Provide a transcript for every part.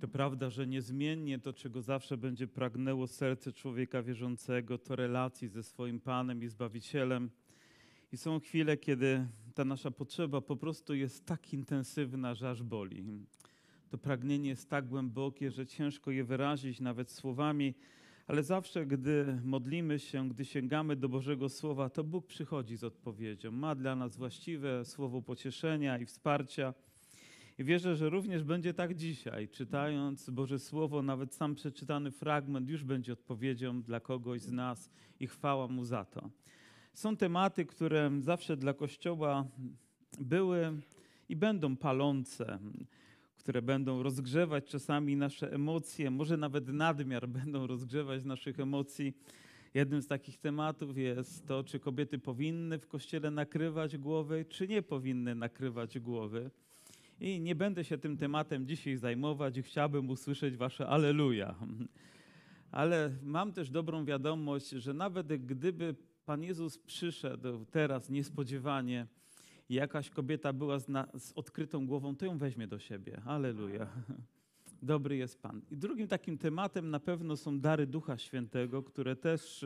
To prawda, że niezmiennie to, czego zawsze będzie pragnęło serce człowieka wierzącego, to relacji ze swoim Panem i Zbawicielem. I są chwile, kiedy ta nasza potrzeba po prostu jest tak intensywna, że aż boli. To pragnienie jest tak głębokie, że ciężko je wyrazić nawet słowami, ale zawsze, gdy modlimy się, gdy sięgamy do Bożego Słowa, to Bóg przychodzi z odpowiedzią. Ma dla nas właściwe słowo pocieszenia i wsparcia. I wierzę, że również będzie tak dzisiaj. Czytając Boże Słowo, nawet sam przeczytany fragment już będzie odpowiedzią dla kogoś z nas i chwała Mu za to. Są tematy, które zawsze dla Kościoła były i będą palące, które będą rozgrzewać czasami nasze emocje, może nawet nadmiar będą rozgrzewać naszych emocji. Jednym z takich tematów jest to, czy kobiety powinny w kościele nakrywać głowy, czy nie powinny nakrywać głowy. I nie będę się tym tematem dzisiaj zajmować i chciałbym usłyszeć wasze aleluja. Ale mam też dobrą wiadomość, że nawet gdyby Pan Jezus przyszedł teraz niespodziewanie jakaś kobieta była z, na, z odkrytą głową, to ją weźmie do siebie. Aleluja. Dobry jest Pan. I drugim takim tematem na pewno są dary Ducha Świętego, które też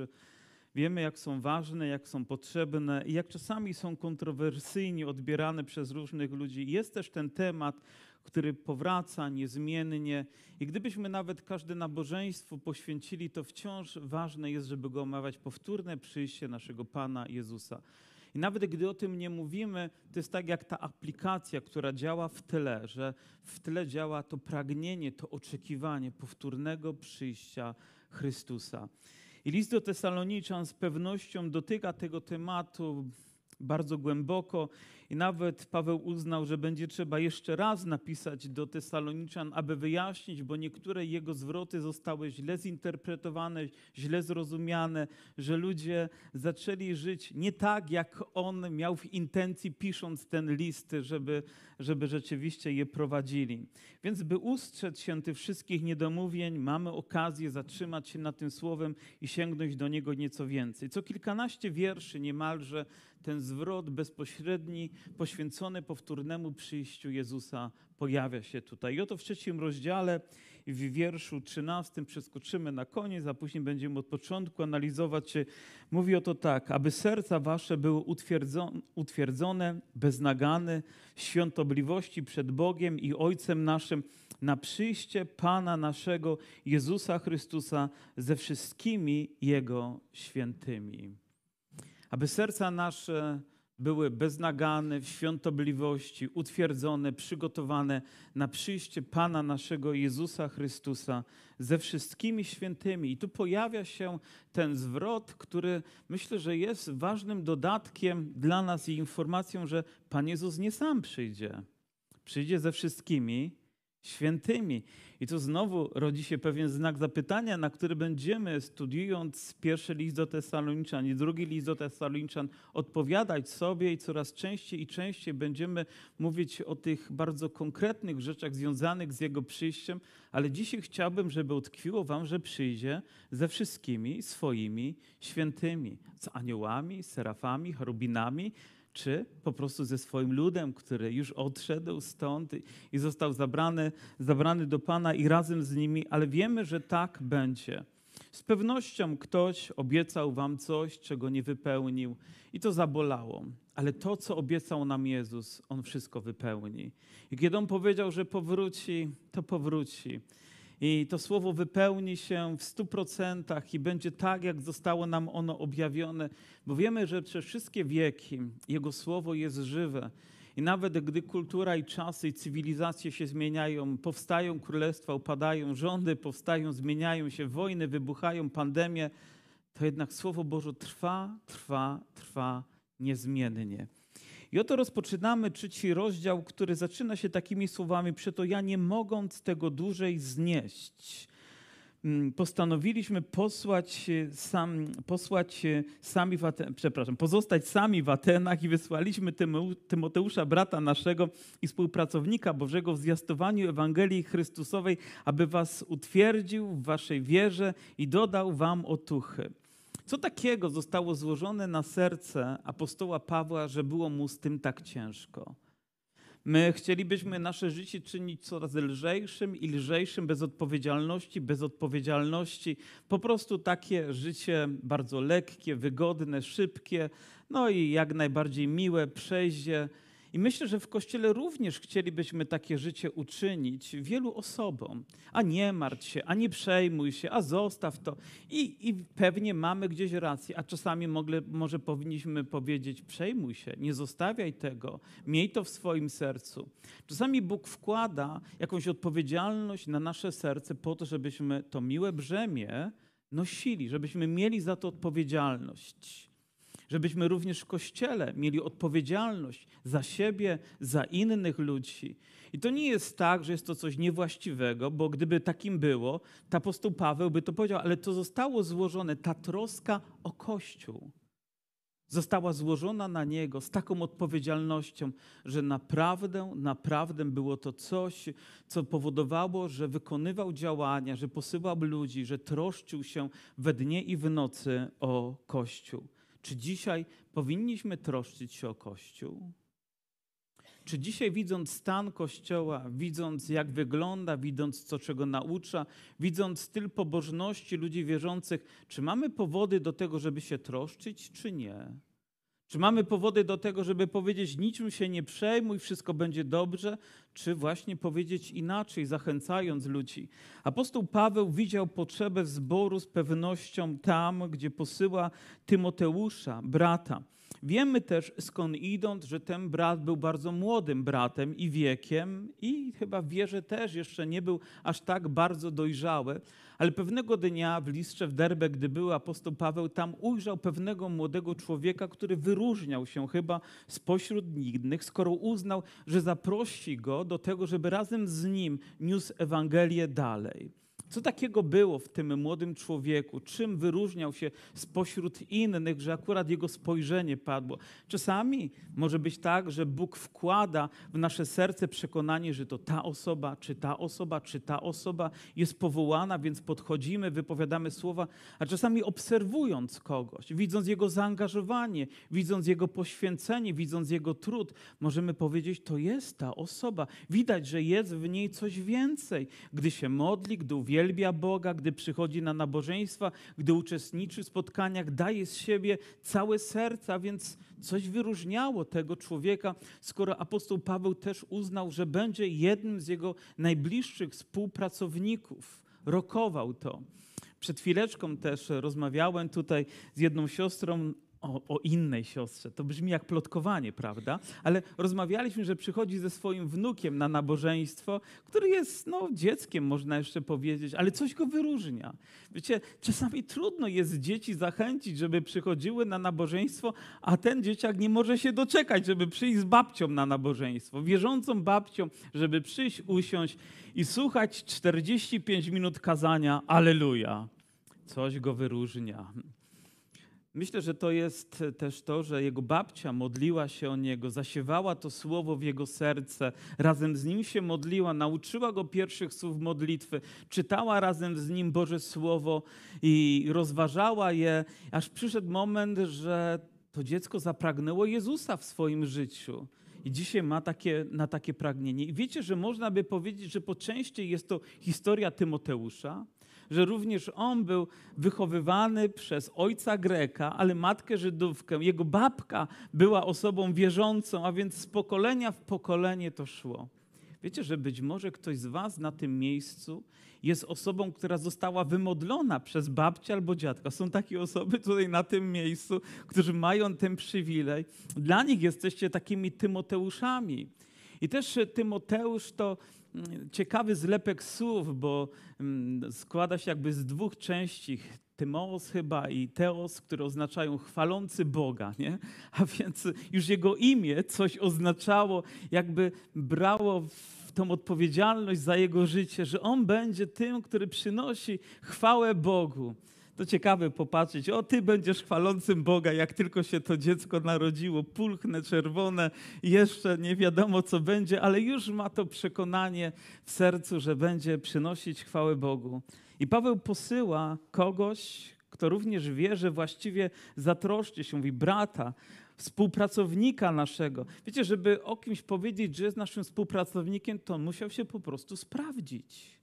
wiemy, jak są ważne, jak są potrzebne i jak czasami są kontrowersyjnie odbierane przez różnych ludzi. Jest też ten temat, który powraca niezmiennie. I gdybyśmy nawet każde nabożeństwo poświęcili, to wciąż ważne jest, żeby go omawiać powtórne przyjście naszego Pana Jezusa. I nawet gdy o tym nie mówimy, to jest tak jak ta aplikacja, która działa w tyle, że w tyle działa to pragnienie, to oczekiwanie powtórnego przyjścia Chrystusa. I list do Tesaloniczan z pewnością dotyka tego tematu bardzo głęboko i nawet Paweł uznał, że będzie trzeba jeszcze raz napisać do Tesaloniczan, aby wyjaśnić, bo niektóre jego zwroty zostały źle zinterpretowane, źle zrozumiane, że ludzie zaczęli żyć nie tak, jak on miał w intencji, pisząc ten list, żeby, żeby rzeczywiście je prowadzili. Więc, by ustrzec się tych wszystkich niedomówień, mamy okazję zatrzymać się nad tym słowem i sięgnąć do niego nieco więcej. Co kilkanaście wierszy niemalże ten zwrot bezpośredni, poświęcony powtórnemu przyjściu Jezusa pojawia się tutaj. I oto w trzecim rozdziale, w wierszu trzynastym przeskoczymy na koniec, a później będziemy od początku analizować. Mówi o to tak, aby serca wasze były utwierdzone, beznagane świątobliwości przed Bogiem i Ojcem naszym na przyjście Pana naszego Jezusa Chrystusa ze wszystkimi Jego świętymi aby serca nasze były beznagane w świątobliwości, utwierdzone, przygotowane na przyjście Pana naszego Jezusa Chrystusa ze wszystkimi świętymi. I tu pojawia się ten zwrot, który myślę, że jest ważnym dodatkiem dla nas i informacją, że Pan Jezus nie sam przyjdzie. Przyjdzie ze wszystkimi świętymi. I tu znowu rodzi się pewien znak zapytania, na który będziemy, studiując pierwszy list do Tesaloniczan i drugi list do Tesaloniczan, odpowiadać sobie i coraz częściej i częściej będziemy mówić o tych bardzo konkretnych rzeczach związanych z Jego przyjściem, ale dzisiaj chciałbym, żeby utkwiło Wam, że przyjdzie ze wszystkimi swoimi świętymi, z aniołami, serafami, cherubinami, czy po prostu ze swoim ludem, który już odszedł stąd i został zabrany, zabrany do Pana i razem z nimi, ale wiemy, że tak będzie. Z pewnością ktoś obiecał wam coś, czego nie wypełnił i to zabolało. Ale to, co obiecał nam Jezus, On wszystko wypełni. I kiedy On powiedział, że powróci, to powróci. I to słowo wypełni się w stu procentach i będzie tak, jak zostało nam ono objawione, bo wiemy, że przez wszystkie wieki Jego słowo jest żywe. I nawet gdy kultura i czasy i cywilizacje się zmieniają, powstają królestwa, upadają rządy, powstają, zmieniają się wojny, wybuchają pandemie, to jednak Słowo Boże trwa, trwa, trwa niezmiennie. I oto rozpoczynamy trzeci rozdział, który zaczyna się takimi słowami: Przeto ja nie mogąc tego dłużej znieść, mm, postanowiliśmy posłać, sam, posłać sami w Aten, przepraszam, pozostać sami w Atenach i wysłaliśmy Tymoteusza, brata naszego i współpracownika Bożego w zwiastowaniu Ewangelii Chrystusowej, aby was utwierdził w waszej wierze i dodał wam otuchy. Co takiego zostało złożone na serce apostoła Pawła, że było mu z tym tak ciężko? My chcielibyśmy nasze życie czynić coraz lżejszym i lżejszym, bez odpowiedzialności, bez odpowiedzialności. Po prostu takie życie bardzo lekkie, wygodne, szybkie, no i jak najbardziej miłe, przejście i myślę, że w Kościele również chcielibyśmy takie życie uczynić wielu osobom. A nie martw się, a nie przejmuj się, a zostaw to. I, i pewnie mamy gdzieś rację, a czasami mogle, może powinniśmy powiedzieć: przejmuj się, nie zostawiaj tego, miej to w swoim sercu. Czasami Bóg wkłada jakąś odpowiedzialność na nasze serce po to, żebyśmy to miłe brzemię nosili, żebyśmy mieli za to odpowiedzialność żebyśmy również w Kościele mieli odpowiedzialność za siebie, za innych ludzi. I to nie jest tak, że jest to coś niewłaściwego, bo gdyby takim było, to apostoł Paweł by to powiedział, ale to zostało złożone, ta troska o Kościół została złożona na niego z taką odpowiedzialnością, że naprawdę, naprawdę było to coś, co powodowało, że wykonywał działania, że posyłał ludzi, że troszczył się we dnie i w nocy o Kościół. Czy dzisiaj powinniśmy troszczyć się o Kościół? Czy dzisiaj, widząc stan Kościoła, widząc jak wygląda, widząc co czego naucza, widząc styl pobożności ludzi wierzących, czy mamy powody do tego, żeby się troszczyć, czy nie? Czy mamy powody do tego, żeby powiedzieć niczym się nie przejmuj, wszystko będzie dobrze, czy właśnie powiedzieć inaczej, zachęcając ludzi? Apostoł Paweł widział potrzebę zboru z pewnością tam, gdzie posyła Tymoteusza, brata. Wiemy też skąd idąc, że ten brat był bardzo młodym bratem i wiekiem i chyba w wierze też jeszcze nie był aż tak bardzo dojrzały, ale pewnego dnia w listrze w Derbe, gdy był apostoł Paweł, tam ujrzał pewnego młodego człowieka, który wyróżniał się chyba spośród innych, skoro uznał, że zaprosi go do tego, żeby razem z nim niósł Ewangelię dalej. Co takiego było w tym młodym człowieku? Czym wyróżniał się spośród innych, że akurat jego spojrzenie padło? Czasami może być tak, że Bóg wkłada w nasze serce przekonanie, że to ta osoba, czy ta osoba, czy ta osoba jest powołana, więc podchodzimy, wypowiadamy słowa, a czasami obserwując kogoś, widząc jego zaangażowanie, widząc jego poświęcenie, widząc jego trud, możemy powiedzieć, to jest ta osoba. Widać, że jest w niej coś więcej. Gdy się modli, gdy uwielbia, uwielbia Boga, gdy przychodzi na nabożeństwa, gdy uczestniczy w spotkaniach, daje z siebie całe serce, a więc coś wyróżniało tego człowieka, skoro apostoł Paweł też uznał, że będzie jednym z jego najbliższych współpracowników. Rokował to. Przed chwileczką też rozmawiałem tutaj z jedną siostrą o, o, innej siostrze. To brzmi jak plotkowanie, prawda? Ale rozmawialiśmy, że przychodzi ze swoim wnukiem na nabożeństwo, który jest no, dzieckiem, można jeszcze powiedzieć, ale coś go wyróżnia. Wiecie, czasami trudno jest dzieci zachęcić, żeby przychodziły na nabożeństwo, a ten dzieciak nie może się doczekać, żeby przyjść z babcią na nabożeństwo, wierzącą babcią, żeby przyjść, usiąść i słuchać 45 minut kazania. Aleluja. Coś go wyróżnia. Myślę, że to jest też to, że jego babcia modliła się o niego, zasiewała to słowo w jego serce, razem z nim się modliła, nauczyła go pierwszych słów modlitwy, czytała razem z nim Boże Słowo i rozważała je, aż przyszedł moment, że to dziecko zapragnęło Jezusa w swoim życiu. I dzisiaj ma takie, na takie pragnienie. I wiecie, że można by powiedzieć, że po części jest to historia Tymoteusza, że również on był wychowywany przez ojca Greka, ale matkę Żydówkę. Jego babka była osobą wierzącą, a więc z pokolenia w pokolenie to szło. Wiecie, że być może ktoś z Was na tym miejscu jest osobą, która została wymodlona przez babcię albo dziadka. Są takie osoby tutaj na tym miejscu, którzy mają ten przywilej. Dla nich jesteście takimi Tymoteuszami. I też Tymoteusz to ciekawy zlepek słów, bo mm, składa się jakby z dwóch części. Tymoos chyba i Teos, które oznaczają chwalący Boga, nie? A więc już jego imię coś oznaczało, jakby brało w tą odpowiedzialność za jego życie, że on będzie tym, który przynosi chwałę Bogu. To ciekawe popatrzeć, o ty będziesz chwalącym Boga, jak tylko się to dziecko narodziło, pulchne, czerwone, jeszcze nie wiadomo co będzie, ale już ma to przekonanie w sercu, że będzie przynosić chwałę Bogu. I Paweł posyła kogoś, kto również wie, że właściwie zatroszczy się, mówi brata, współpracownika naszego. Wiecie, żeby o kimś powiedzieć, że jest naszym współpracownikiem, to on musiał się po prostu sprawdzić.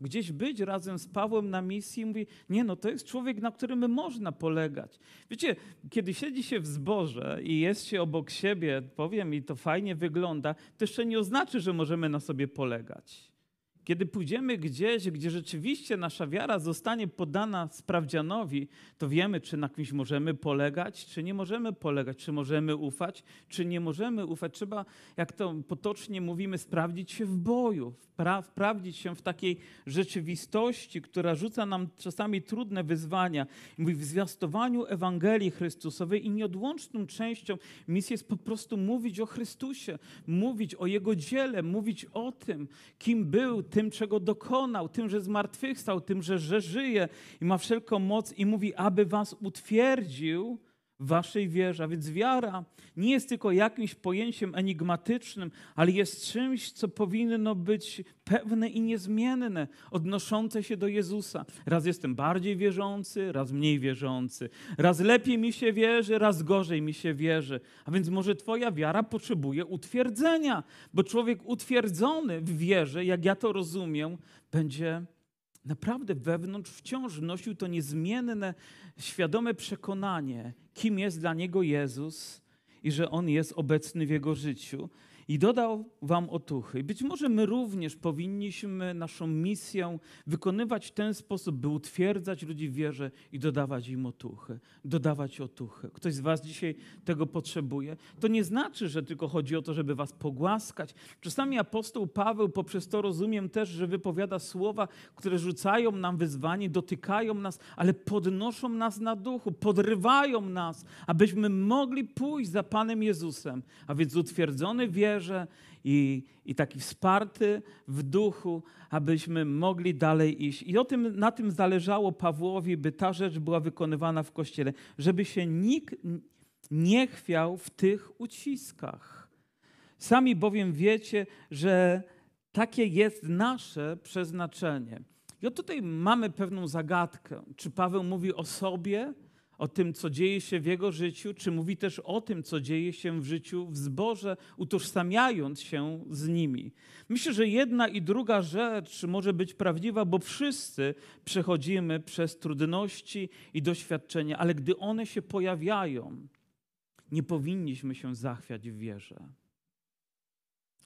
Gdzieś być razem z Pawłem na misji, mówi, nie no, to jest człowiek, na którym można polegać. Wiecie, kiedy siedzi się w zborze i jest się obok siebie, powiem i to fajnie wygląda, to jeszcze nie oznacza, że możemy na sobie polegać. Kiedy pójdziemy gdzieś, gdzie rzeczywiście nasza wiara zostanie podana sprawdzianowi, to wiemy, czy na kimś możemy polegać, czy nie możemy polegać, czy możemy ufać, czy nie możemy ufać. Trzeba, jak to potocznie mówimy, sprawdzić się w boju, spra sprawdzić się w takiej rzeczywistości, która rzuca nam czasami trudne wyzwania. mówi, w zwiastowaniu Ewangelii Chrystusowej i nieodłączną częścią misji jest po prostu mówić o Chrystusie, mówić o Jego dziele, mówić o tym, kim był, tym, czego dokonał, tym, że zmartwychwstał, tym, że, że żyje i ma wszelką moc i mówi, aby was utwierdził waszej wierze. A więc wiara nie jest tylko jakimś pojęciem enigmatycznym, ale jest czymś, co powinno być pewne i niezmienne, odnoszące się do Jezusa. Raz jestem bardziej wierzący, raz mniej wierzący. Raz lepiej mi się wierzy, raz gorzej mi się wierzy. A więc może Twoja wiara potrzebuje utwierdzenia, bo człowiek utwierdzony w wierze, jak ja to rozumiem, będzie naprawdę wewnątrz wciąż nosił to niezmienne, świadome przekonanie, kim jest dla niego Jezus i że On jest obecny w jego życiu i dodał wam otuchy. Być może my również powinniśmy naszą misję wykonywać w ten sposób, by utwierdzać ludzi w wierze i dodawać im otuchy, dodawać otuchy. Ktoś z was dzisiaj tego potrzebuje. To nie znaczy, że tylko chodzi o to, żeby was pogłaskać. Czasami apostoł Paweł poprzez to rozumiem też, że wypowiada słowa, które rzucają nam wyzwanie, dotykają nas, ale podnoszą nas na duchu, podrywają nas, abyśmy mogli pójść za Panem Jezusem. A więc utwierdzony wierze, wierze i, i taki wsparty w duchu, abyśmy mogli dalej iść. I o tym, na tym zależało Pawłowi, by ta rzecz była wykonywana w Kościele, żeby się nikt nie chwiał w tych uciskach. Sami bowiem wiecie, że takie jest nasze przeznaczenie. I tutaj mamy pewną zagadkę. Czy Paweł mówi o sobie, o tym, co dzieje się w jego życiu, czy mówi też o tym, co dzieje się w życiu w zborze, utożsamiając się z nimi. Myślę, że jedna i druga rzecz może być prawdziwa, bo wszyscy przechodzimy przez trudności i doświadczenia, ale gdy one się pojawiają, nie powinniśmy się zachwiać w wierze.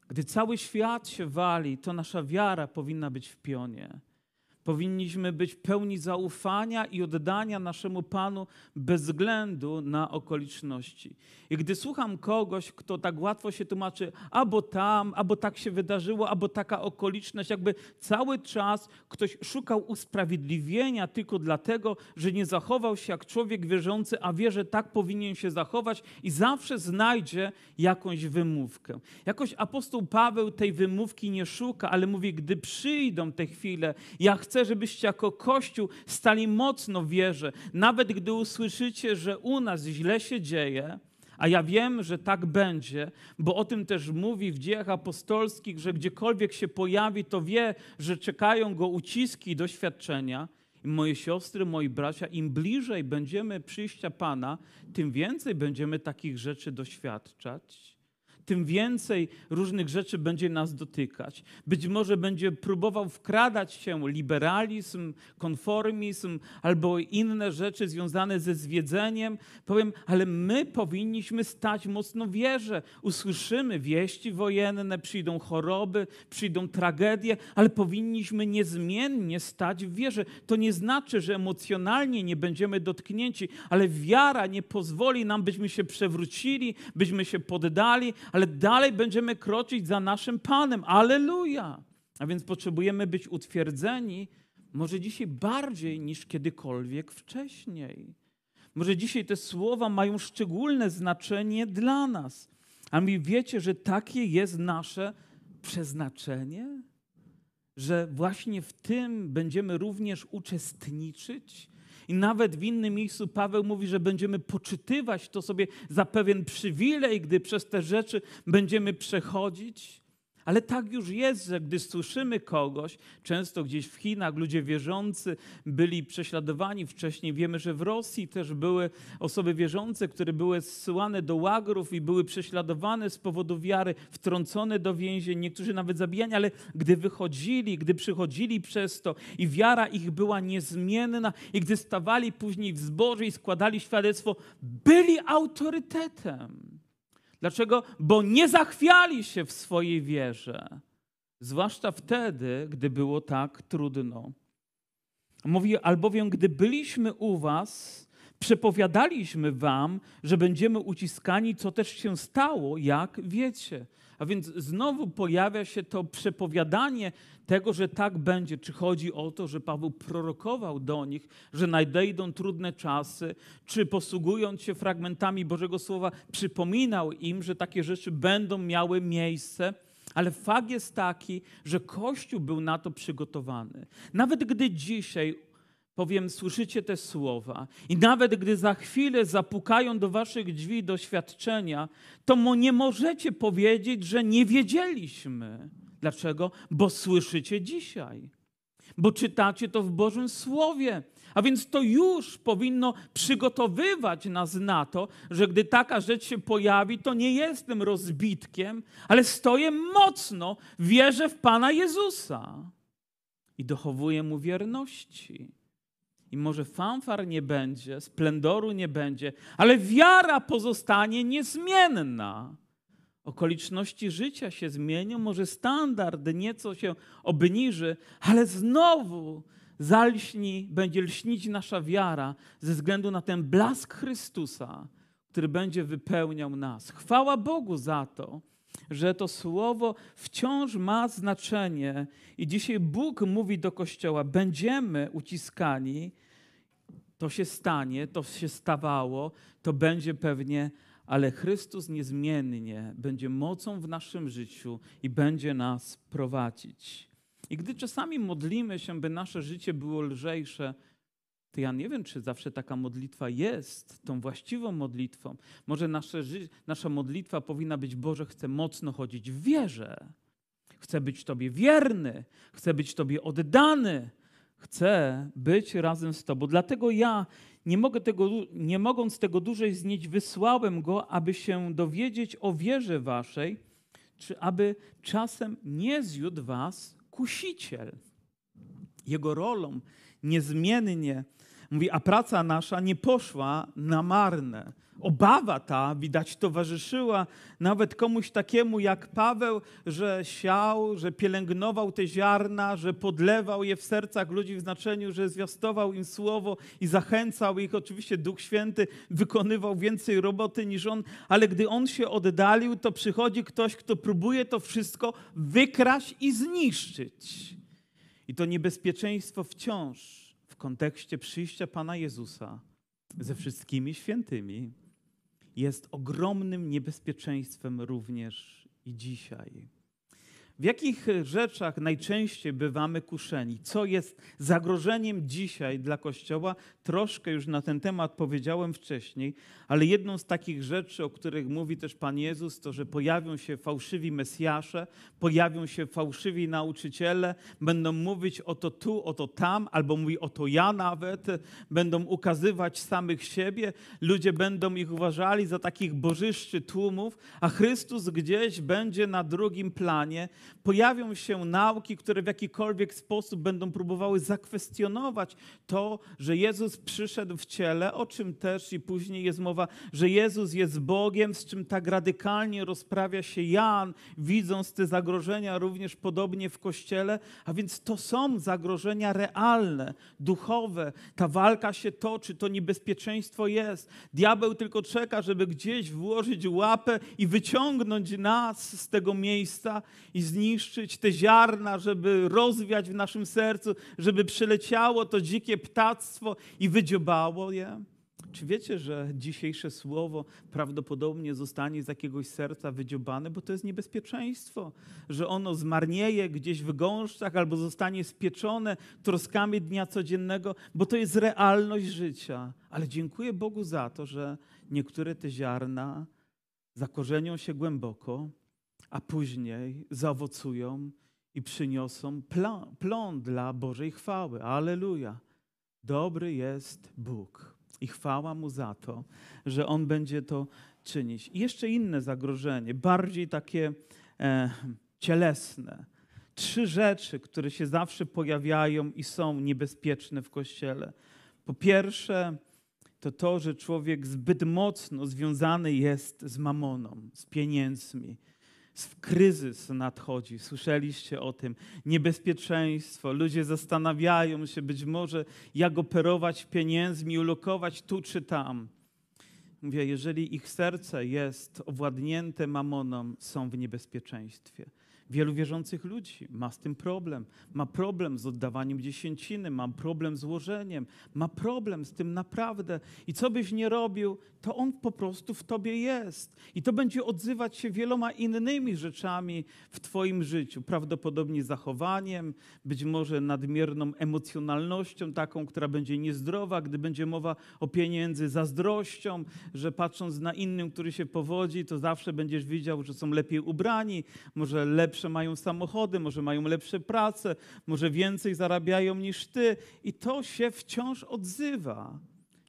Gdy cały świat się wali, to nasza wiara powinna być w pionie. Powinniśmy być pełni zaufania i oddania naszemu Panu bez względu na okoliczności. I gdy słucham kogoś, kto tak łatwo się tłumaczy, albo tam, albo tak się wydarzyło, albo taka okoliczność, jakby cały czas ktoś szukał usprawiedliwienia tylko dlatego, że nie zachował się jak człowiek wierzący, a wie, że tak powinien się zachować i zawsze znajdzie jakąś wymówkę. Jakoś apostoł Paweł tej wymówki nie szuka, ale mówi, gdy przyjdą te chwile, ja chcę chcę, żebyście jako Kościół stali mocno w wierze. Nawet gdy usłyszycie, że u nas źle się dzieje, a ja wiem, że tak będzie, bo o tym też mówi w dziejach apostolskich, że gdziekolwiek się pojawi, to wie, że czekają go uciski i doświadczenia. Moje siostry, moi bracia, im bliżej będziemy przyjścia Pana, tym więcej będziemy takich rzeczy doświadczać tym więcej różnych rzeczy będzie nas dotykać. Być może będzie próbował wkradać się liberalizm, konformizm albo inne rzeczy związane ze zwiedzeniem. Powiem, ale my powinniśmy stać mocno w wierze. Usłyszymy wieści wojenne, przyjdą choroby, przyjdą tragedie, ale powinniśmy niezmiennie stać w wierze. To nie znaczy, że emocjonalnie nie będziemy dotknięci, ale wiara nie pozwoli nam, byśmy się przewrócili, byśmy się poddali, ale dalej będziemy kroczyć za naszym Panem. Aleluja! A więc potrzebujemy być utwierdzeni, może dzisiaj bardziej niż kiedykolwiek wcześniej. Może dzisiaj te słowa mają szczególne znaczenie dla nas. A mi wiecie, że takie jest nasze przeznaczenie? Że właśnie w tym będziemy również uczestniczyć? I nawet w innym miejscu Paweł mówi, że będziemy poczytywać to sobie za pewien przywilej, gdy przez te rzeczy będziemy przechodzić. Ale tak już jest, że gdy słyszymy kogoś, często gdzieś w Chinach ludzie wierzący byli prześladowani. Wcześniej wiemy, że w Rosji też były osoby wierzące, które były zsyłane do łagrów i były prześladowane z powodu wiary, wtrącone do więzień, niektórzy nawet zabijani, ale gdy wychodzili, gdy przychodzili przez to i wiara ich była niezmienna i gdy stawali później w zborze i składali świadectwo, byli autorytetem. Dlaczego? Bo nie zachwiali się w swojej wierze, zwłaszcza wtedy, gdy było tak trudno. Mówi, albowiem, gdy byliśmy u Was, przepowiadaliśmy Wam, że będziemy uciskani, co też się stało, jak wiecie. A więc znowu pojawia się to przepowiadanie tego, że tak będzie. Czy chodzi o to, że Paweł prorokował do nich, że nadejdą trudne czasy, czy posługując się fragmentami Bożego Słowa, przypominał im, że takie rzeczy będą miały miejsce. Ale fakt jest taki, że Kościół był na to przygotowany. Nawet gdy dzisiaj powiem, słyszycie te słowa, i nawet gdy za chwilę zapukają do waszych drzwi doświadczenia, to nie możecie powiedzieć, że nie wiedzieliśmy. Dlaczego? Bo słyszycie dzisiaj, bo czytacie to w Bożym Słowie. A więc to już powinno przygotowywać nas na to, że gdy taka rzecz się pojawi, to nie jestem rozbitkiem, ale stoję mocno, wierzę w Pana Jezusa i dochowuję mu wierności. I może fanfar nie będzie, splendoru nie będzie, ale wiara pozostanie niezmienna. Okoliczności życia się zmienią, może standard nieco się obniży, ale znowu zalśni, będzie lśnić nasza wiara ze względu na ten blask Chrystusa, który będzie wypełniał nas. Chwała Bogu za to, że to słowo wciąż ma znaczenie i dzisiaj Bóg mówi do Kościoła: będziemy uciskani, to się stanie, to się stawało, to będzie pewnie, ale Chrystus niezmiennie będzie mocą w naszym życiu i będzie nas prowadzić. I gdy czasami modlimy się, by nasze życie było lżejsze, to ja nie wiem, czy zawsze taka modlitwa jest tą właściwą modlitwą. Może nasze, nasza modlitwa powinna być: Boże, chcę mocno chodzić w wierze. Chcę być Tobie wierny, chcę być Tobie oddany, chcę być razem z Tobą. Dlatego ja, nie, mogę tego, nie mogąc tego dłużej znieść, wysłałem Go, aby się dowiedzieć o wierze Waszej, czy aby czasem nie zjadł Was kusiciel. Jego rolą niezmiennie mówi, a praca nasza nie poszła na marne. Obawa ta, widać, towarzyszyła nawet komuś takiemu jak Paweł, że siał, że pielęgnował te ziarna, że podlewał je w sercach ludzi w znaczeniu, że zwiastował im słowo i zachęcał ich. Oczywiście Duch Święty wykonywał więcej roboty niż on, ale gdy on się oddalił, to przychodzi ktoś, kto próbuje to wszystko wykraść i zniszczyć. I to niebezpieczeństwo wciąż kontekście przyjścia Pana Jezusa ze wszystkimi świętymi jest ogromnym niebezpieczeństwem również i dzisiaj. W jakich rzeczach najczęściej bywamy kuszeni? Co jest zagrożeniem dzisiaj dla Kościoła? Troszkę już na ten temat powiedziałem wcześniej, ale jedną z takich rzeczy, o których mówi też Pan Jezus, to że pojawią się fałszywi Mesjasze, pojawią się fałszywi nauczyciele, będą mówić o to tu, o to tam, albo mówi o to ja nawet, będą ukazywać samych siebie, ludzie będą ich uważali za takich bożyszczy tłumów, a Chrystus gdzieś będzie na drugim planie pojawią się nauki, które w jakikolwiek sposób będą próbowały zakwestionować to, że Jezus przyszedł w ciele, o czym też i później jest mowa, że Jezus jest Bogiem, z czym tak radykalnie rozprawia się Jan, widząc te zagrożenia również podobnie w Kościele. A więc to są zagrożenia realne, duchowe. Ta walka się toczy, to niebezpieczeństwo jest. Diabeł tylko czeka, żeby gdzieś włożyć łapę i wyciągnąć nas z tego miejsca i zniszczyć te ziarna, żeby rozwiać w naszym sercu, żeby przyleciało to dzikie ptactwo i wydziobało je? Czy wiecie, że dzisiejsze słowo prawdopodobnie zostanie z jakiegoś serca wydziobane, bo to jest niebezpieczeństwo, że ono zmarnieje gdzieś w gąszczach albo zostanie spieczone troskami dnia codziennego, bo to jest realność życia. Ale dziękuję Bogu za to, że niektóre te ziarna zakorzenią się głęboko, a później zaowocują i przyniosą plon, dla Bożej chwały. Aleluja. Dobry jest Bóg i chwała Mu za to, że On będzie to czynić. I jeszcze inne zagrożenie, bardziej takie e, cielesne. Trzy rzeczy, które się zawsze pojawiają i są niebezpieczne w Kościele. Po pierwsze, to to, że człowiek zbyt mocno związany jest z mamoną, z pieniędzmi. Kryzys nadchodzi, słyszeliście o tym, niebezpieczeństwo. Ludzie zastanawiają się być może, jak operować pieniędzmi, ulokować tu czy tam. Mówię, jeżeli ich serce jest owładnięte mamoną, są w niebezpieczeństwie. Wielu wierzących ludzi ma z tym problem. Ma problem z oddawaniem dziesięciny, ma problem z łożeniem, ma problem z tym naprawdę. I co byś nie robił, to on po prostu w tobie jest. I to będzie odzywać się wieloma innymi rzeczami w twoim życiu. Prawdopodobnie zachowaniem, być może nadmierną emocjonalnością, taką, która będzie niezdrowa, gdy będzie mowa o pieniędzy, zazdrością, że patrząc na innym, który się powodzi, to zawsze będziesz widział, że są lepiej ubrani, może lepsze mają samochody, może mają lepsze prace, może więcej zarabiają niż ty. I to się wciąż odzywa.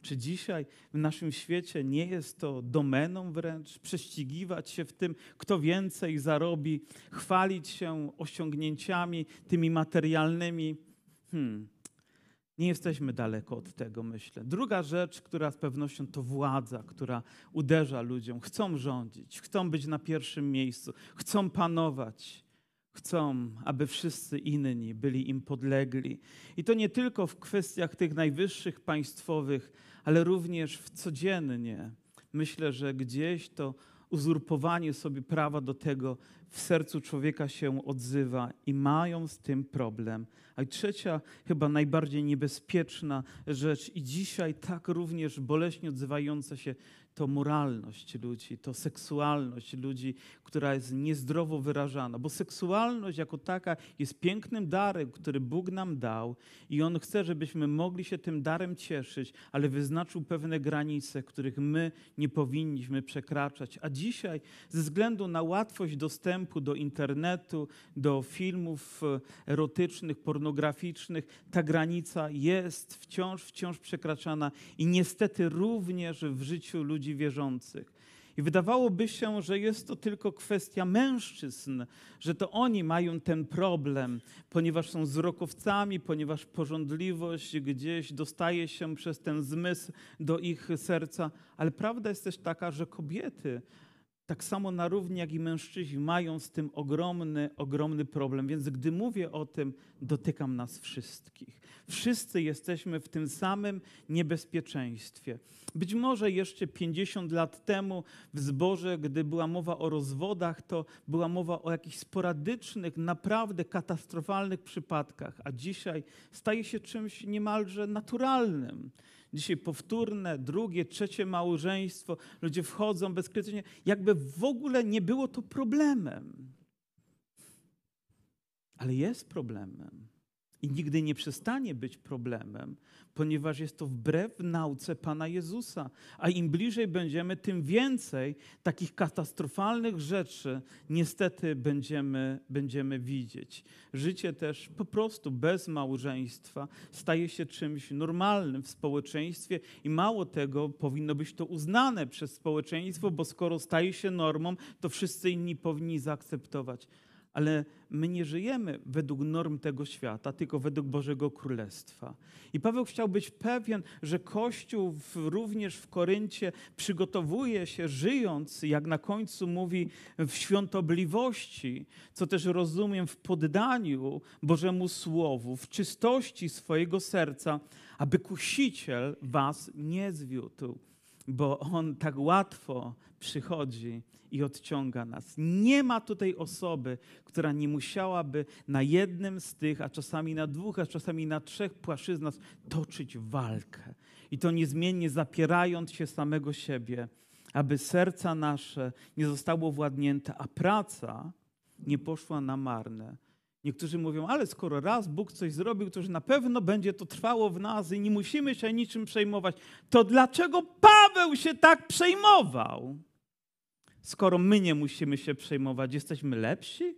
Czy dzisiaj w naszym świecie nie jest to domeną wręcz prześcigiwać się w tym, kto więcej zarobi, chwalić się osiągnięciami tymi materialnymi? Hmm. Nie jesteśmy daleko od tego, myślę. Druga rzecz, która z pewnością to władza, która uderza ludziom. Chcą rządzić, chcą być na pierwszym miejscu, chcą panować. Chcą, aby wszyscy inni byli im podlegli. I to nie tylko w kwestiach tych najwyższych państwowych, ale również w codziennie. Myślę, że gdzieś to uzurpowanie sobie prawa do tego w sercu człowieka się odzywa i mają z tym problem. A trzecia, chyba najbardziej niebezpieczna rzecz, i dzisiaj tak również boleśnie odzywająca się, to moralność ludzi, to seksualność ludzi, która jest niezdrowo wyrażana. Bo seksualność jako taka jest pięknym darem, który Bóg nam dał i On chce, żebyśmy mogli się tym darem cieszyć, ale wyznaczył pewne granice, których my nie powinniśmy przekraczać. A dzisiaj, ze względu na łatwość dostępu do internetu, do filmów e, erotycznych, pornograficznych, ta granica jest wciąż, wciąż przekraczana i niestety również w życiu ludzi ludzi wierzących. I wydawałoby się, że jest to tylko kwestia mężczyzn, że to oni mają ten problem, ponieważ są wzrokowcami, ponieważ porządliwość gdzieś dostaje się przez ten zmysł do ich serca. Ale prawda jest też taka, że kobiety tak samo na równi jak i mężczyźni mają z tym ogromny, ogromny problem. Więc gdy mówię o tym, dotykam nas wszystkich. Wszyscy jesteśmy w tym samym niebezpieczeństwie. Być może jeszcze 50 lat temu w zborze, gdy była mowa o rozwodach, to była mowa o jakichś sporadycznych, naprawdę katastrofalnych przypadkach, a dzisiaj staje się czymś niemalże naturalnym. Dzisiaj powtórne, drugie, trzecie małżeństwo, ludzie wchodzą bezkrytycznie, jakby w ogóle nie było to problemem. Ale jest problemem i nigdy nie przestanie być problemem, ponieważ jest to wbrew nauce Pana Jezusa. A im bliżej będziemy, tym więcej takich katastrofalnych rzeczy niestety będziemy, będziemy widzieć. Życie też po prostu bez małżeństwa staje się czymś normalnym w społeczeństwie i mało tego, powinno być to uznane przez społeczeństwo, bo skoro staje się normą, to wszyscy inni powinni zaakceptować ale my nie żyjemy według norm tego świata, tylko według Bożego Królestwa. I Paweł chciał być pewien, że Kościół również w Koryncie przygotowuje się, żyjąc, jak na końcu mówi, w świątobliwości, co też rozumiem w poddaniu Bożemu Słowu, w czystości swojego serca, aby kusiciel was nie zwiódł, bo on tak łatwo przychodzi i odciąga nas. Nie ma tutaj osoby, która nie musiałaby na jednym z tych, a czasami na dwóch, a czasami na trzech płaszczyznach toczyć walkę. I to niezmiennie zapierając się samego siebie, aby serca nasze nie zostało władnięte, a praca nie poszła na marne. Niektórzy mówią, ale skoro raz Bóg coś zrobił, to już na pewno będzie to trwało w nas i nie musimy się niczym przejmować. To dlaczego Paweł się tak przejmował? skoro my nie musimy się przejmować? Jesteśmy lepsi?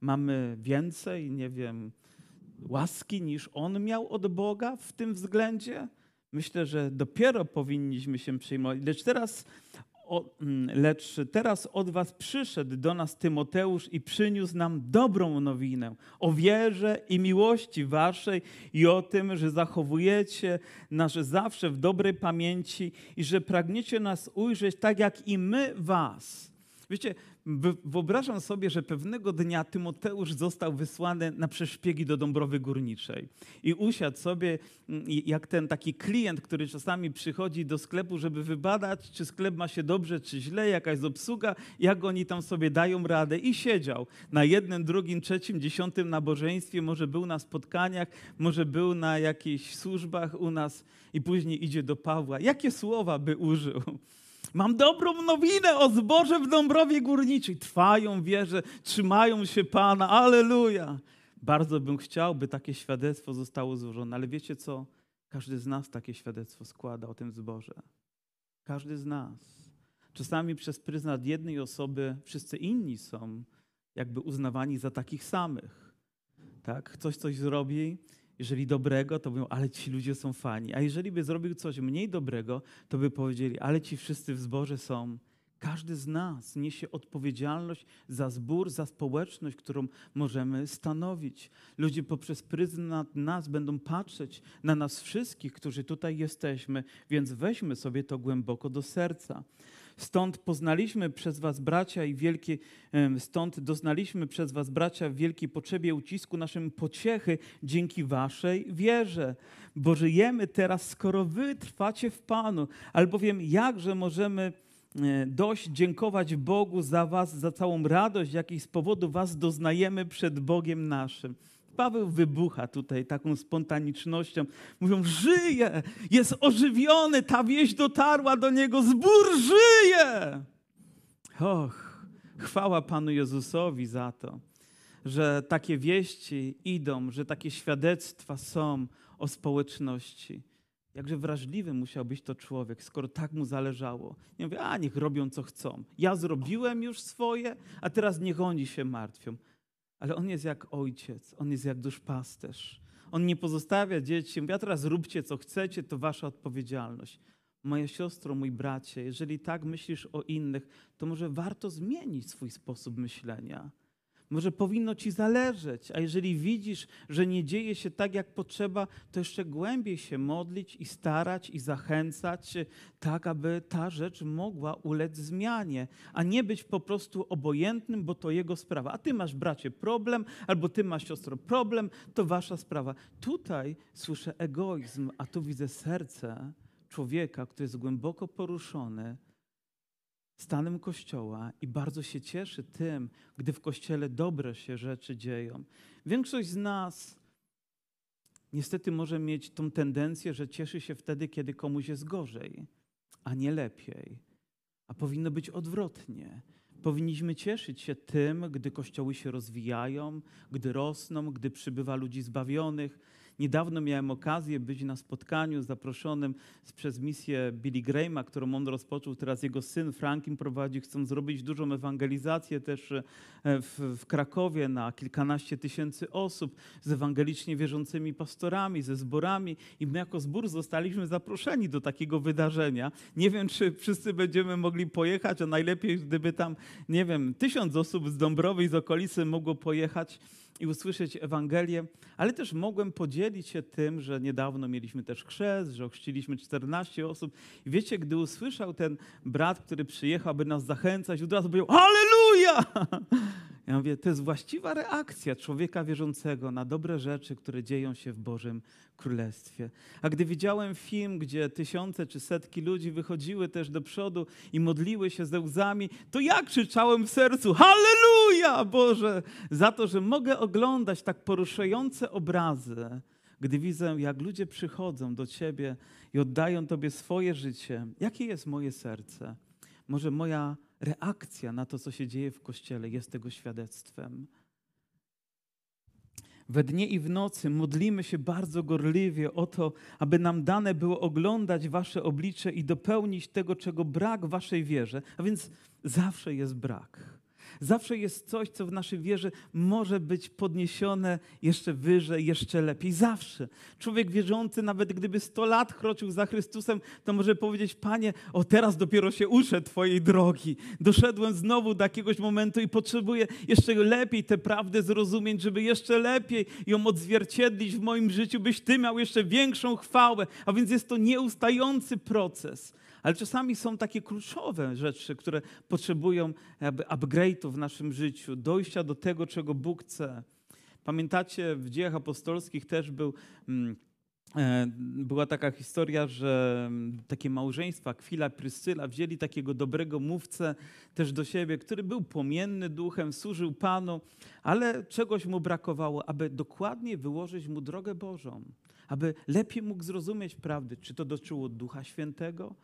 Mamy więcej, nie wiem, łaski niż on miał od Boga w tym względzie? Myślę, że dopiero powinniśmy się przejmować. Lecz teraz o, mm, lecz teraz od was przyszedł do nas Tymoteusz i przyniósł nam dobrą nowinę o wierze i miłości waszej i o tym, że zachowujecie nas zawsze w dobrej pamięci i że pragniecie nas ujrzeć tak jak i my was. Wiecie, Wyobrażam sobie, że pewnego dnia Tymoteusz został wysłany na przeszpiegi do Dąbrowy Górniczej i usiadł sobie mm, jak ten taki klient, który czasami przychodzi do sklepu, żeby wybadać, czy sklep ma się dobrze, czy źle, jaka jest obsługa, jak oni tam sobie dają radę i siedział na jednym, drugim, trzecim, dziesiątym nabożeństwie, może był na spotkaniach, może był na jakichś służbach u nas i później idzie do Pawła. Jakie słowa by użył? Mam dobrą nowinę o zboże w Dąbrowie Górniczej. Trwają wierze, trzymają się Pana. Aleluja. Bardzo bym chciał, by takie świadectwo zostało złożone, ale wiecie co? Każdy z nas takie świadectwo składa o tym zboże. Każdy z nas. Czasami przez pryzmat jednej osoby wszyscy inni są jakby uznawani za takich samych. Tak? Ktoś coś zrobi, jeżeli dobrego, to mówią, ale ci ludzie są fani. A jeżeli by zrobił coś mniej dobrego, to by powiedzieli, ale ci wszyscy w zborze są. Każdy z nas niesie odpowiedzialność za zbór, za społeczność, którą możemy stanowić. Ludzie poprzez pryzmat nas będą patrzeć na nas wszystkich, którzy tutaj jesteśmy, więc weźmy sobie to głęboko do serca. Stąd poznaliśmy przez was bracia i wielkie, stąd doznaliśmy przez was bracia w wielkiej potrzebie ucisku naszym pociechy dzięki waszej wierze. Bo żyjemy teraz, skoro wy trwacie w Panu, albowiem jakże możemy e, dość dziękować Bogu za was, za całą radość, jakiej z powodu was doznajemy przed Bogiem naszym. Paweł wybucha tutaj taką spontanicznością. Mówią, żyje, jest ożywiony, ta wieść dotarła do niego, zbór żyje. Och, chwała Panu Jezusowi za to, że takie wieści idą, że takie świadectwa są o społeczności. Jakże wrażliwy musiał być to człowiek, skoro tak mu zależało. Nie mówię, a niech robią co chcą. Ja zrobiłem już swoje, a teraz niech oni się martwią ale on jest jak ojciec, on jest jak duszpasterz. On nie pozostawia dzieci, mówi, a teraz róbcie co chcecie, to wasza odpowiedzialność. Moja siostro, mój bracie, jeżeli tak myślisz o innych, to może warto zmienić swój sposób myślenia. Może powinno ci zależeć, a jeżeli widzisz, że nie dzieje się tak, jak potrzeba, to jeszcze głębiej się modlić i starać i zachęcać, tak aby ta rzecz mogła ulec zmianie, a nie być po prostu obojętnym, bo to jego sprawa. A ty masz, bracie, problem, albo ty masz, siostro, problem, to wasza sprawa. Tutaj słyszę egoizm, a tu widzę serce człowieka, który jest głęboko poruszony stanem Kościoła i bardzo się cieszy tym, gdy w Kościele dobre się rzeczy dzieją. Większość z nas niestety może mieć tą tendencję, że cieszy się wtedy, kiedy komuś jest gorzej, a nie lepiej. A powinno być odwrotnie. Powinniśmy cieszyć się tym, gdy kościoły się rozwijają, gdy rosną, gdy przybywa ludzi zbawionych, Niedawno miałem okazję być na spotkaniu zaproszonym przez misję Billy Grahama, którą on rozpoczął. Teraz jego syn Frankim prowadzi. Chcą zrobić dużą ewangelizację też e, w, w Krakowie na kilkanaście tysięcy osób z ewangelicznie wierzącymi pastorami, ze zborami. I my jako zbór zostaliśmy zaproszeni do takiego wydarzenia. Nie wiem, czy wszyscy będziemy mogli pojechać, a najlepiej, gdyby tam, nie wiem, tysiąc osób z Dąbrowy i z okolicy mogło pojechać i usłyszeć Ewangelię, ale też mogłem podzielić się tym, że niedawno mieliśmy też chrzest, że ochrzciliśmy 14 osób. I wiecie, gdy usłyszał ten brat, który przyjechał, aby nas zachęcać, od razu powiedział, Halleluja! Ja mówię, to jest właściwa reakcja człowieka wierzącego na dobre rzeczy, które dzieją się w Bożym Królestwie. A gdy widziałem film, gdzie tysiące czy setki ludzi wychodziły też do przodu i modliły się ze łzami, to ja krzyczałem w sercu, Halleluja Boże, za to, że mogę oglądać tak poruszające obrazy, gdy widzę, jak ludzie przychodzą do Ciebie i oddają Tobie swoje życie. Jakie jest moje serce? Może moja reakcja na to, co się dzieje w Kościele, jest tego świadectwem. We dnie i w nocy modlimy się bardzo gorliwie o to, aby nam dane było oglądać Wasze oblicze i dopełnić tego, czego brak w Waszej wierze. A więc zawsze jest brak. Zawsze jest coś, co w naszej wierze może być podniesione jeszcze wyżej, jeszcze lepiej. Zawsze. Człowiek wierzący, nawet gdyby 100 lat kroczył za Chrystusem, to może powiedzieć: Panie, o teraz dopiero się uczę Twojej drogi. Doszedłem znowu do jakiegoś momentu i potrzebuję jeszcze lepiej tę prawdę zrozumieć, żeby jeszcze lepiej ją odzwierciedlić w moim życiu, byś Ty miał jeszcze większą chwałę. A więc jest to nieustający proces. Ale czasami są takie kluczowe rzeczy, które potrzebują upgrade'u w naszym życiu, dojścia do tego, czego Bóg chce. Pamiętacie, w dziejach apostolskich też był. Mm, e, była taka historia, że mm, takie małżeństwa, Kwila, Pryscyla, wzięli takiego dobrego mówcę też do siebie, który był płomienny duchem, służył Panu, ale czegoś mu brakowało, aby dokładnie wyłożyć mu drogę Bożą, aby lepiej mógł zrozumieć prawdy. Czy to dotyczyło Ducha Świętego,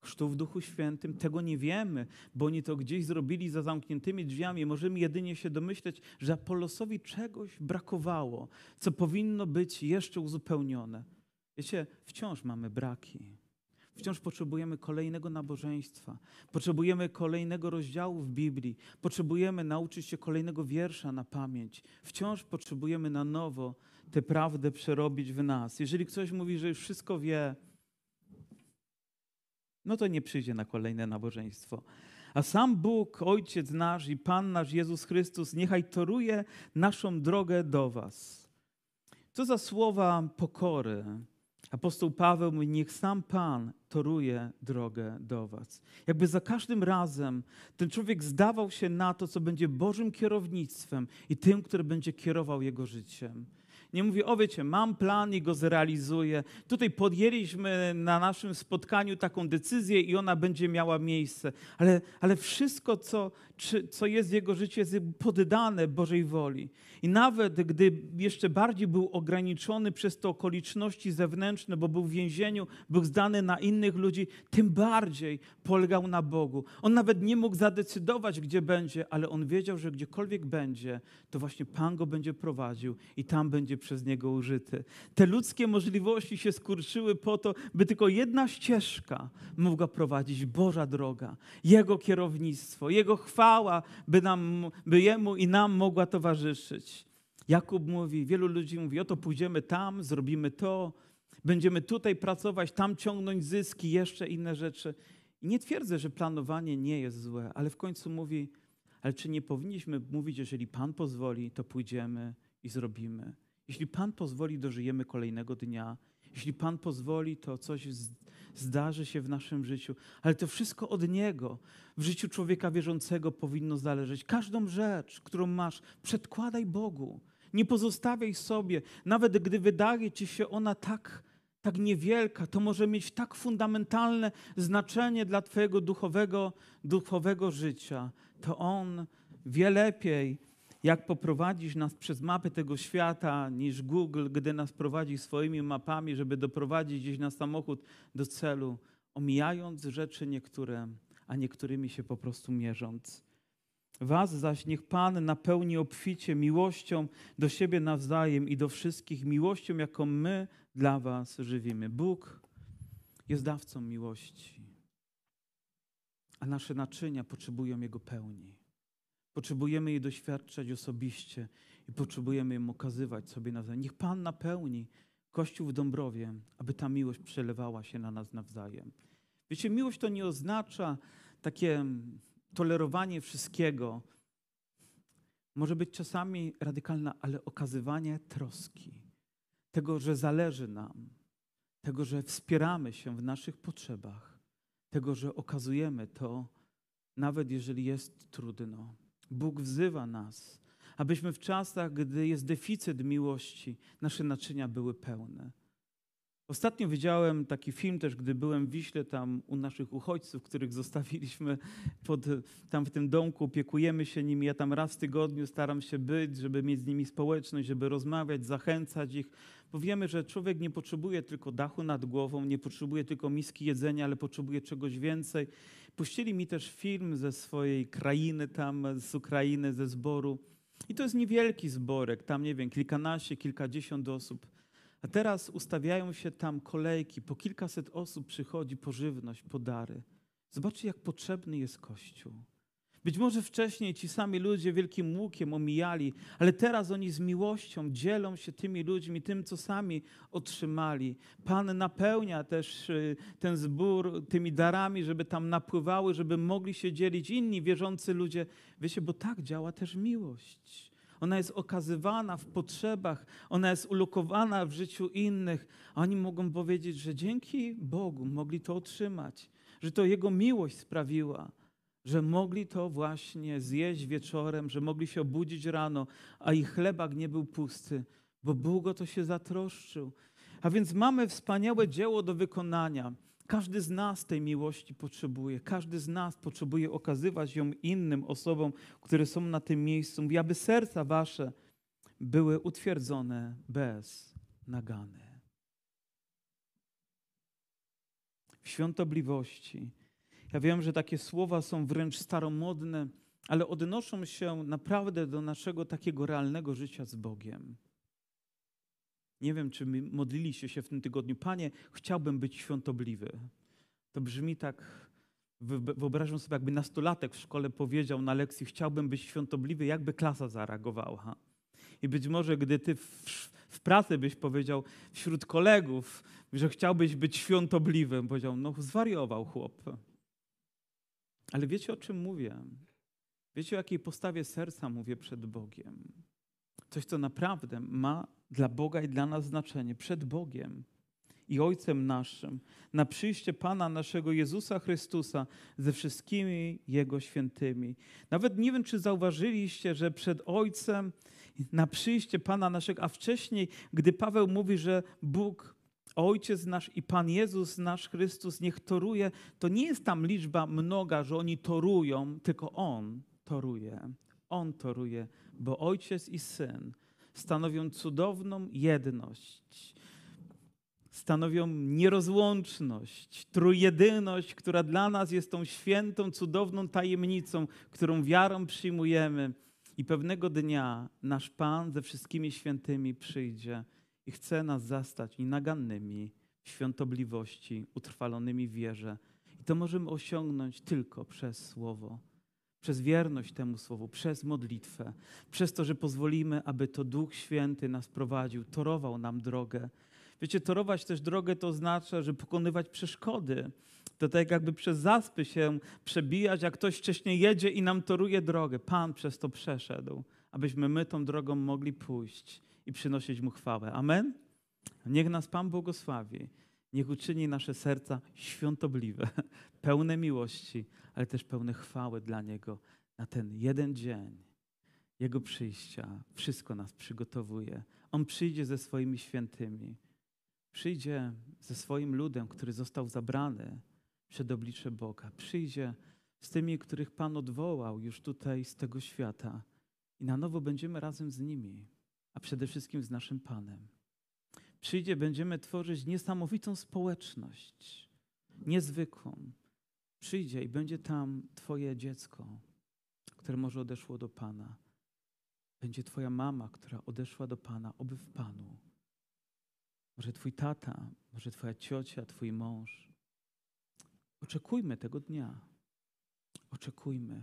chrztu w Duchu Świętym. Tego nie wiemy, bo oni to gdzieś zrobili za zamkniętymi drzwiami. Możemy jedynie się domyśleć, że Apollosowi czegoś brakowało, co powinno być jeszcze uzupełnione. Wiecie, wciąż mamy braki. Wciąż potrzebujemy kolejnego nabożeństwa, potrzebujemy kolejnego rozdziału w Biblii, potrzebujemy nauczyć się kolejnego wiersza na pamięć. Wciąż potrzebujemy na nowo tę prawdę przerobić w nas. Jeżeli ktoś mówi, że już wszystko wie, no to nie przyjdzie na kolejne nabożeństwo. A sam Bóg, Ojciec nasz i Pan nasz Jezus Chrystus, niechaj toruje naszą drogę do Was. Co za słowa pokory. Apostoł Paweł mówi, niech sam Pan toruje drogę do Was. Jakby za każdym razem ten człowiek zdawał się na to, co będzie Bożym kierownictwem i tym, który będzie kierował jego życiem. Nie mówi, o wiecie, mam plan i go zrealizuję. Tutaj podjęliśmy na naszym spotkaniu taką decyzję i ona będzie miała miejsce. Ale, ale wszystko, co, czy, co jest w jego życiu, jest poddane Bożej woli. I nawet gdy jeszcze bardziej był ograniczony przez te okoliczności zewnętrzne, bo był w więzieniu, był zdany na innych ludzi, tym bardziej polegał na Bogu. On nawet nie mógł zadecydować, gdzie będzie, ale on wiedział, że gdziekolwiek będzie, to właśnie Pan go będzie prowadził i tam będzie przez niego użyty. Te ludzkie możliwości się skurczyły po to, by tylko jedna ścieżka mogła prowadzić Boża droga, Jego kierownictwo, Jego chwała, by, nam, by Jemu i nam mogła towarzyszyć. Jakub mówi, wielu ludzi mówi, oto pójdziemy tam, zrobimy to, będziemy tutaj pracować, tam ciągnąć zyski, jeszcze inne rzeczy. I nie twierdzę, że planowanie nie jest złe, ale w końcu mówi, ale czy nie powinniśmy mówić, jeżeli Pan pozwoli, to pójdziemy i zrobimy. Jeśli Pan pozwoli, dożyjemy kolejnego dnia. Jeśli Pan pozwoli, to coś zdarzy się w naszym życiu. Ale to wszystko od Niego. W życiu człowieka wierzącego powinno zależeć. Każdą rzecz, którą masz, przedkładaj Bogu. Nie pozostawiaj sobie. Nawet gdy wydaje ci się ona tak, tak niewielka, to może mieć tak fundamentalne znaczenie dla Twojego duchowego, duchowego życia. To On wie lepiej, jak poprowadzić nas przez mapy tego świata, niż Google, gdy nas prowadzi swoimi mapami, żeby doprowadzić gdzieś na samochód do celu, omijając rzeczy niektóre, a niektórymi się po prostu mierząc. Was zaś niech Pan napełni obficie miłością do siebie nawzajem i do wszystkich, miłością, jaką my dla Was żywimy. Bóg jest dawcą miłości, a nasze naczynia potrzebują Jego pełni. Potrzebujemy jej doświadczać osobiście i potrzebujemy ją okazywać sobie nawzajem. Niech Pan napełni Kościół w Dąbrowie, aby ta miłość przelewała się na nas nawzajem. Wiecie, miłość to nie oznacza takie tolerowanie wszystkiego. Może być czasami radykalna, ale okazywanie troski, tego, że zależy nam, tego, że wspieramy się w naszych potrzebach, tego, że okazujemy to, nawet jeżeli jest trudno. Bóg wzywa nas, abyśmy w czasach, gdy jest deficyt miłości, nasze naczynia były pełne. Ostatnio widziałem taki film też, gdy byłem w Wiśle, tam u naszych uchodźców, których zostawiliśmy pod, tam w tym domku, opiekujemy się nimi. Ja tam raz w tygodniu staram się być, żeby mieć z nimi społeczność, żeby rozmawiać, zachęcać ich, bo wiemy, że człowiek nie potrzebuje tylko dachu nad głową, nie potrzebuje tylko miski jedzenia, ale potrzebuje czegoś więcej. Puścili mi też film ze swojej krainy tam, z Ukrainy, ze zboru. I to jest niewielki zborek, tam nie wiem, kilkanaście, kilkadziesiąt osób. A teraz ustawiają się tam kolejki, po kilkaset osób przychodzi po żywność, po dary. Zobaczcie, jak potrzebny jest Kościół. Być może wcześniej ci sami ludzie wielkim łukiem omijali, ale teraz oni z miłością dzielą się tymi ludźmi, tym, co sami otrzymali. Pan napełnia też y, ten zbór tymi darami, żeby tam napływały, żeby mogli się dzielić inni wierzący ludzie. Wiecie, bo tak działa też miłość. Ona jest okazywana w potrzebach, ona jest ulokowana w życiu innych. Oni mogą powiedzieć, że dzięki Bogu mogli to otrzymać, że to Jego miłość sprawiła że mogli to właśnie zjeść wieczorem, że mogli się obudzić rano, a ich chlebak nie był pusty, bo Bóg o to się zatroszczył. A więc mamy wspaniałe dzieło do wykonania. Każdy z nas tej miłości potrzebuje. Każdy z nas potrzebuje okazywać ją innym osobom, które są na tym miejscu. Mówi, aby serca wasze były utwierdzone bez nagany. W świątobliwości ja wiem, że takie słowa są wręcz staromodne, ale odnoszą się naprawdę do naszego takiego realnego życia z Bogiem. Nie wiem, czy modliliście się w tym tygodniu. Panie, chciałbym być świątobliwy. To brzmi tak, wyobrażam sobie, jakby nastolatek w szkole powiedział na lekcji, chciałbym być świątobliwy, jakby klasa zareagowała. I być może, gdy ty w, w pracy byś powiedział wśród kolegów, że chciałbyś być świątobliwym, powiedział, no zwariował chłop. Ale wiecie o czym mówię? Wiecie o jakiej postawie serca mówię przed Bogiem? Coś, co naprawdę ma dla Boga i dla nas znaczenie. Przed Bogiem i Ojcem naszym, na przyjście Pana naszego Jezusa Chrystusa ze wszystkimi Jego świętymi. Nawet nie wiem, czy zauważyliście, że przed Ojcem, na przyjście Pana naszego, a wcześniej, gdy Paweł mówi, że Bóg Ojciec nasz i Pan Jezus nasz Chrystus niech toruje, to nie jest tam liczba mnoga, że oni torują, tylko On toruje. On toruje, bo Ojciec i Syn stanowią cudowną jedność, stanowią nierozłączność, trójjedyność, która dla nas jest tą świętą, cudowną tajemnicą, którą wiarą przyjmujemy. I pewnego dnia nasz Pan ze wszystkimi świętymi przyjdzie i chce nas zastać nienagannymi w świątobliwości, utrwalonymi w wierze. I to możemy osiągnąć tylko przez Słowo, przez wierność temu Słowu, przez modlitwę, przez to, że pozwolimy, aby to Duch Święty nas prowadził, torował nam drogę. Wiecie, torować też drogę to oznacza, że pokonywać przeszkody. To tak jakby przez zaspy się przebijać, jak ktoś wcześniej jedzie i nam toruje drogę. Pan przez to przeszedł, abyśmy my tą drogą mogli pójść i przynosić Mu chwałę. Amen? Niech nas Pan błogosławi. Niech uczyni nasze serca świątobliwe, pełne miłości, ale też pełne chwały dla Niego na ten jeden dzień Jego przyjścia. Wszystko nas przygotowuje. On przyjdzie ze swoimi świętymi. Przyjdzie ze swoim ludem, który został zabrany przed oblicze Boga. Przyjdzie z tymi, których Pan odwołał już tutaj z tego świata. I na nowo będziemy razem z nimi a przede wszystkim z naszym Panem. Przyjdzie, będziemy tworzyć niesamowitą społeczność, niezwykłą. Przyjdzie i będzie tam Twoje dziecko, które może odeszło do Pana. Będzie Twoja mama, która odeszła do Pana, oby w Panu. Może Twój tata, może Twoja ciocia, Twój mąż. Oczekujmy tego dnia. Oczekujmy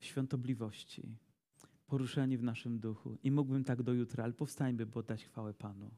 świątobliwości poruszeni w naszym duchu. I mógłbym tak do jutra, ale powstańmy, by oddać chwałę Panu.